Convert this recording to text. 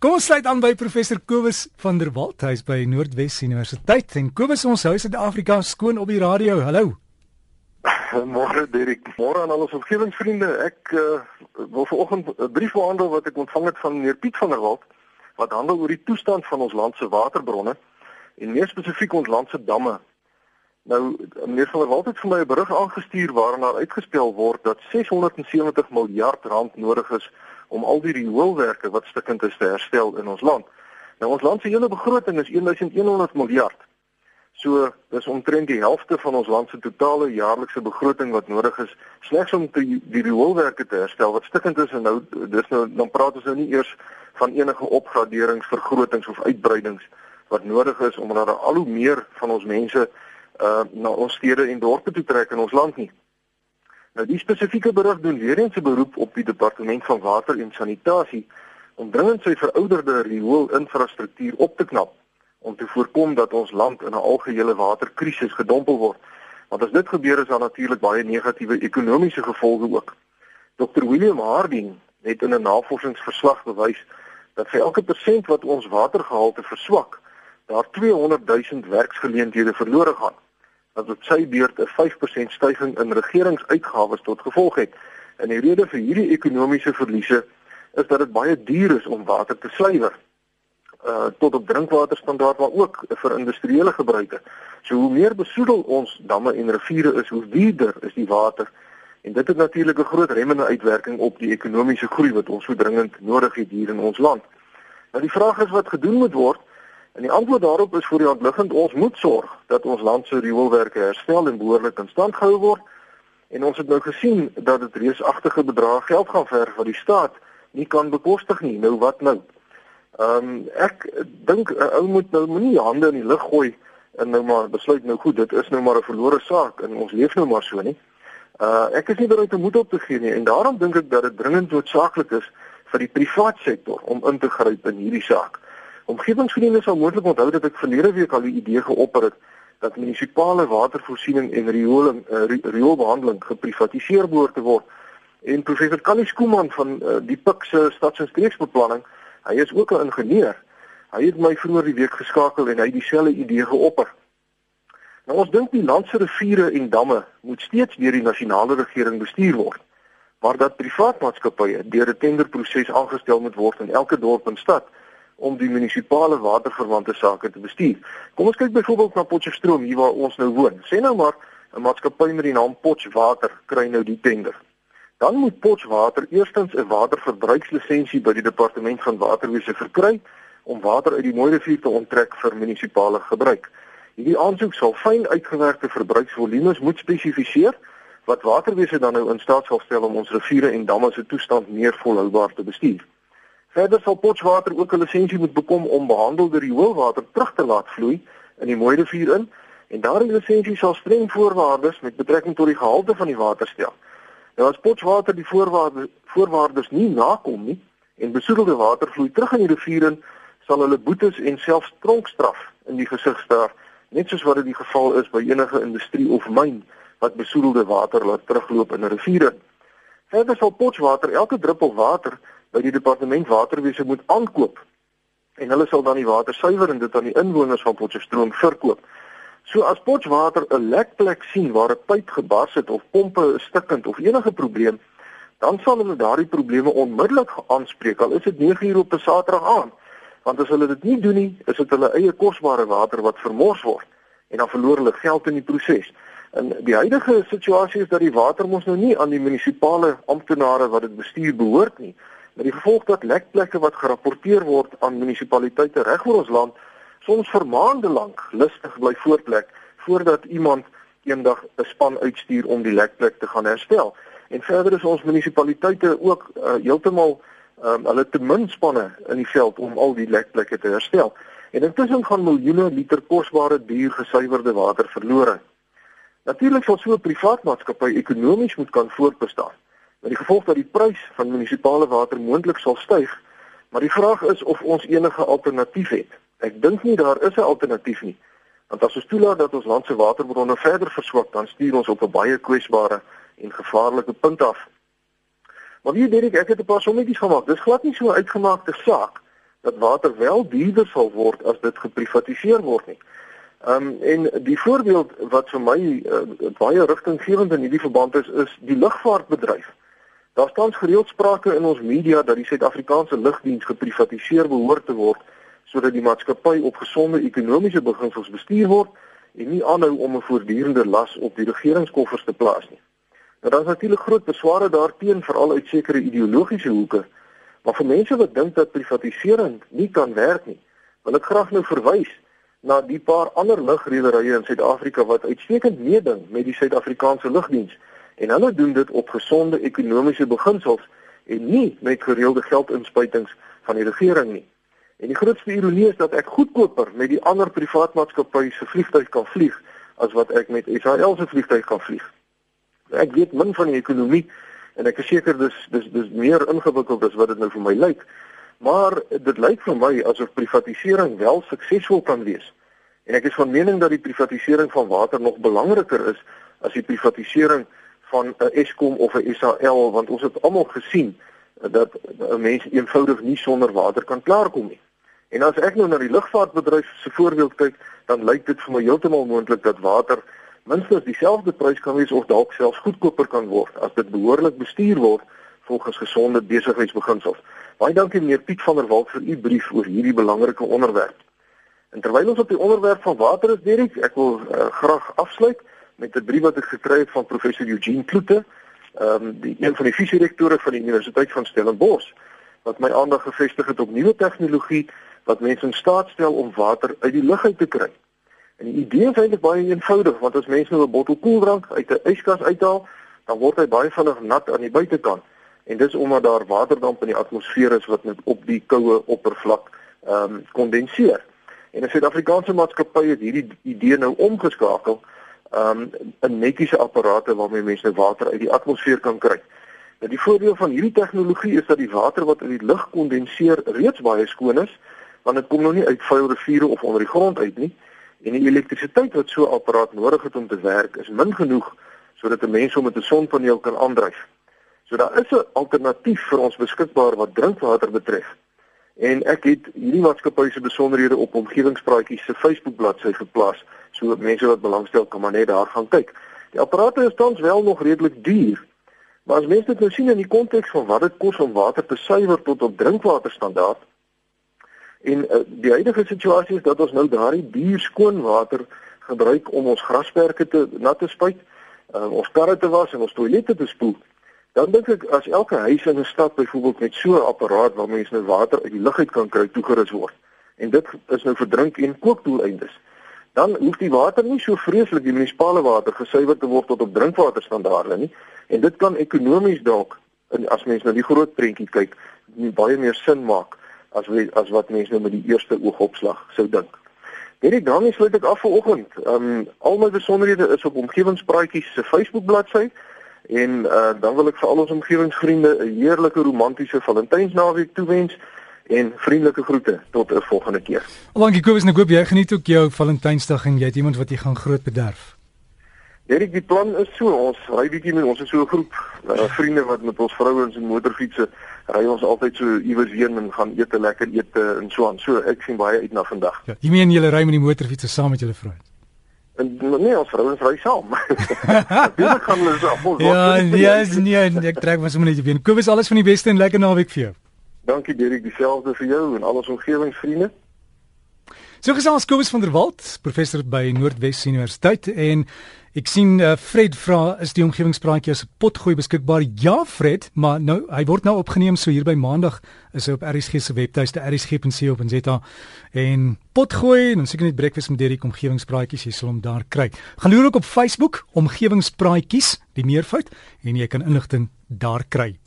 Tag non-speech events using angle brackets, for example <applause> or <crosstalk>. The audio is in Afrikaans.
Kom ons sluit aan by professor Kobus van der Walt huis by Noordwes Universiteit en Kobus ons hou Suid-Afrika skoon op die radio. Hallo. Môre Dirk. Môre aan al ons omgewingsvriende. Ek uh, wil vanoggend 'n brief behandel wat ek ontvang het van meneer Piet van der Walt wat handel oor die toestand van ons land se waterbronne en meer spesifiek ons land se damme. Nou meneer van der Walt het vir my 'n berig aangestuur waarin daar uitgespel word dat 670 miljard rand nodig is om al die rioolwerke wat stukkend is te herstel in ons land. Nou ons land se hele begroting is 1100 miljard. So dis omtrent die helfte van ons land se totale jaarlikse begroting wat nodig is slegs om die, die rioolwerke te herstel wat stukkend is en nou dis nou dan praat ons nou nie eers van enige opgraderings, vergrotings of uitbreidings wat nodig is omdat daar al hoe meer van ons mense uh na ons stede en dorpe toe trek in ons land nie. Nou die spesifieke berig doen weer eens 'n beroep op die departement van water en sanitasie om dringend sy verouderde riool-infrastruktuur op te knap om te voorkom dat ons land in 'n algehele waterkrisis gedompel word. Want as dit gebeur is daar natuurlik baie negatiewe ekonomiese gevolge ook. Dr William Harding het in 'n navorsingsverslag bewys dat vir elke persent wat ons watergehalte verswak, daar 200 000 werksgeleenthede verlore gaan wat op sy beurt 'n 5% stygings in regeringsuitgawes tot gevolg het. En die rede vir hierdie ekonomiese verliese is dat dit baie duur is om water te suiwer uh tot op drinkwaterstandaard maar ook vir industriële gebruike. So hoe meer besoedel ons damme en riviere is, hoe duurder is die water. En dit het natuurlik 'n groot remmende uitwerking op die ekonomiese groei wat ons so dringend nodig het hier in ons land. Nou die vraag is wat gedoen moet word En die antwoord daarop is vir die ontliggend ons moet sorg dat ons land se rioolwerke herstel en behoorlik in stand gehou word. En ons het nou gesien dat dit reusagtige bedrae geld gaan verg wat die staat nie kan bekostig nie. Nou wat nou? Ehm um, ek dink 'n ou moet nou moenie hande in die lug gooi en nou maar besluit nou goed, dit is nou maar 'n verlore saak en ons leef nou maar so nie. Uh ek is nie bereid om moed op te gee nie en daarom dink ek dat dit dringend noodsaaklik is vir die privaat sektor om in te gryp in hierdie saak. Omgewingsvriende sal moontlik onthou dat ek verlede week al die idee geopper het dat munisipale watervoorsiening en rioling uh, rioolbehandeling geprivatiseer behoort te word. En professor Callie Skooman van uh, die PIK se stads- en streeksbeplanning, hy is ook 'n ingenieur. Hy het my vroeër die week geskakel en hy het dieselfde idee geopper. Nou ons dink die land se riviere en damme moet steeds deur die nasionale regering bestuur word, maar dat privaat maatskappye deur 'n tenderproses aangestel moet word in elke dorp en stad om die munisipale waterverwante sake te bestuur. Kom ons kyk byvoorbeeld na Potchefstroom hier waar ons nou woon. Sê nou maar 'n maatskappy met die naam Potchwater kry nou die tender. Dan moet Potchwater eerstens 'n waterverbruikslisensie by die departement van waterwese verkry om water uit die Mooi rivier te onttrek vir munisipale gebruik. Hierdie aansoek sal fyn uitgewerkte verbruiksvolumes moet spesifiseer wat waterwese dan nou in staat sal stel om ons riviere en damme se toestand meer volhoubaar te bestuur. Verder sal Potchwater ook 'n lisensie moet bekom om behandelde rioolwater terug te laat vloei in die Mooi rivier in en daardie lisensie sal streng voorwaardes met betrekking tot die gehalte van die water stel. Nou as Potchwater die voorwaardes voorwaardes nie nakom nie en besoedelde water vloei terug in die rivier in, sal hulle boetes en selfs tronkstraf in die gesig staar, net soos wat dit die geval is by enige industrie of myn wat besoedelde water laat terugloop in 'n rivier in. Verder sal Potchwater elke druppel water by die departement waterwese moet aankoop en hulle sal dan die water suiwer en dit aan die inwoners van Potchefstroom verkoop. So as Potchwater 'n lekplek sien waar 'n pyp gebars het of pompe is stikkend of enige probleem, dan sal hulle daardie probleme onmiddellik aanspreek al is dit 9uur op 'n Saterdag aand. Want as hulle dit nie doen nie, is dit hulle eie kosbare water wat vermors word en dan verloor hulle geld in die proses. En die huidige situasie is dat die water mos nou nie aan die munisipale amptenare wat dit bestuur behoort nie, met die gevolg dat lekplekke wat gerapporteer word aan munisipaliteite reg oor ons land soms vir maande lank lustig bly voortplek voordat iemand eendag 'n span uitstuur om die lekplek te gaan herstel. En verder is ons munisipaliteite ook uh, heeltemal um, hulle te min spanne in die veld om al die lekplekke te herstel. En intussen gaan miljoene liter kosbare duur gesuiwerde water verlore. Natuurlik sal so 'n privaat maatskappy ekonomies moet kan voortbestaan met die gevolg dat die prys van munisipale water moontlik sal styg. Maar die vraag is of ons enige alternatief het. Ek dink nie daar is 'n alternatief nie. Want as ons toelaat dat ons land se waterbronne verder verswak, dan stuur ons op 'n baie kwesbare en gevaarlike punt af. Maar wie weet ek, ek het 'n paar sommetjies gemaak. Dis glad nie so 'n uitgemaakte saak dat water wel duurder sal word as dit geprivatiseer word nie. Ehm um, en die voorbeeld wat vir my uh, baie rigtinggewend in hierdie verband is is die lugvaartbedryf. Daar staan gereeld sprake in ons media dat die Suid-Afrikaanse lugdiens geprivatiseer behoort te word sodat die maatskappy op gesonde ekonomiese beginsels bestuur word en nie aanhou om 'n voortdurende las op die regeringskoffers te plaas nie. Nou daar is natuurlik groot besware daarteenoor veral uit sekere ideologiese hoeke. Maar vir mense wat dink dat privatisering nie kan werk nie, wil ek graag nou verwys na die paar ander lugrederye in Suid-Afrika wat uitstekend meeding met die Suid-Afrikaanse lugdiens en hulle doen dit op gesonde ekonomiese beginsels en nie met gereelde geldinspuitings van die regering nie. En die grootste ironie is dat ek goedkoper met die ander privaat maatskappye se vliegtuig kan vlieg as wat ek met Israel se vliegtuig kan vlieg. Ek weet min van die ekonomie en ek is seker dis dis dis meer ingewikkeld as wat dit nou vir my lyk. Maar dit lyk vir my asof privatisering wel suksesvol kan wees. En ek is van mening dat die privatisering van water nog belangriker is as die privatisering van 'n Eskom of 'n SAL want ons het almal gesien dat 'n mens eenvoudig nie sonder water kan klaarkom nie. En as ek nou na die lugvaartbedryf se voorbeeld kyk, dan lyk dit vir my heeltemal moontlik dat water minstens dieselfde prys kan wees of dalk selfs goedkoper kan word as dit behoorlik bestuur word volgens gesonde besigheidsbeginsels. Baie dankie meneer Piet van der Walt vir u brief oor hierdie belangrike onderwerp. En terwyl ons op die onderwerp van water is, Derek, ek wil uh, graag afsluit met 'n brief wat ek gekry het van professor Eugene Kloete, ehm um, die een van die fisiedirektore van die Universiteit van Stellenbosch wat my aandag gefestig het op nuwe tegnologie wat mense in staat stel om water uit die lug uit te kry. En die idee is eintlik baie eenvoudig want as mense nou 'n bottel koeldrank uit 'n yskas uithaal, dan word hy baie vinnig nat aan die buitekant. En dis omdat daar waterdamp in die atmosfeer is wat net op die koue oppervlak ehm um, kondenseer. En 'n Suid-Afrikaanse maatskappy het hierdie idee nou omgeskakel ehm um, in netjiese apparate waarmee mense nou water uit die atmosfeer kan kry. Nou die voordeel van hierdie tegnologie is dat die water wat in die lug kondenseer reeds baie skoon is want dit kom nou nie uit vuil riviere of onder die grond uit nie en die elektrisiteit wat so 'n apparaat nodig het om te werk is min genoeg sodat 'n mens hom met 'n sonpaneel kan aandryf. So daar is 'n alternatief vir ons beskikbaar wat drinkwater betref. En ek het hierdie maatskappy se besonderhede op omgewingspraatjies se Facebook bladsy geplaas sodat mense wat belangstel kan maar net daar gaan kyk. Die apparate is tans wel nog redelik duur. Maar as mense dit nou sien in die konteks van wat dit kos om water te suiwer tot op drinkwaterstandaard, En uh, die huidige situasie is dat ons nou daardie duur skoon water gebruik om ons grasperke te nat te spuit, uh, ons karre te was en ons toilette te spoel. Dan dink ek as elke huis in 'n stad byvoorbeeld met so 'n apparaat waar mense nou water uit die lug uit kan kry toegerus word. En dit is nou vir drink en kookdoeleindes. Dan hoef die water nie so vreeslik die munisipale water gesuiwer te word tot op drinkwaterstandaarde nie. En dit kan ekonomies dalk as mense na die groot prentjie kyk, baie meer sin maak as we, as wat mense nou met die eerste oogopslag sou dink. Hierdie daarmee sluit ek af vir oggend. Ehm um, al my besonderhede is op omgewingspraatjies se Facebook bladsy en uh, dan wil ek vir al ons omgewingsvriende 'n heerlike romantiese Valentynsnaweek toewens en vriendelike groete tot 'n volgende keer. Dankie Kobus, ek hoop jy geniet ook jou Valentynsdag en jy het iemand wat jy gaan groot bederf. Hierdie die plan is so, ons ry bietjie met ons is so 'n groep uh, vriende wat met ons vrouens en motorfietsse ry ons altyd so iewers heen en gaan eet 'n lekker ete en so aan. So ek sien baie uit na vandag. Ja, jy meen jy ry met die motorfietsse saam met julle vrouens? En nee, ons vrouens ry saam. <laughs> Natuurlik gaan hulle saam. Ja, ja, nee, nee, ek trek sommer net weer. Kobus, alles van die beste en lekker naweek vir jou. Dankie Dirk, dieselfde vir jou en al ons omgewingsvriende. So gesels Kobus van der Walt, professor by Noordwes Universiteit en Ek sien uh, Fred vra is die omgewingspraatjie as 'n potgooi beskikbaar? Ja, Fred, maar nou hy word nou opgeneem so hier by Maandag is hy op RSG se webtuiste rsg.co.za en potgooi en seker net breakfast met Derek omgewingspraatjies jy sal hom daar kry. Gaan loer ook op Facebook omgewingspraatjies, die meervoud en jy kan inligting daar kry.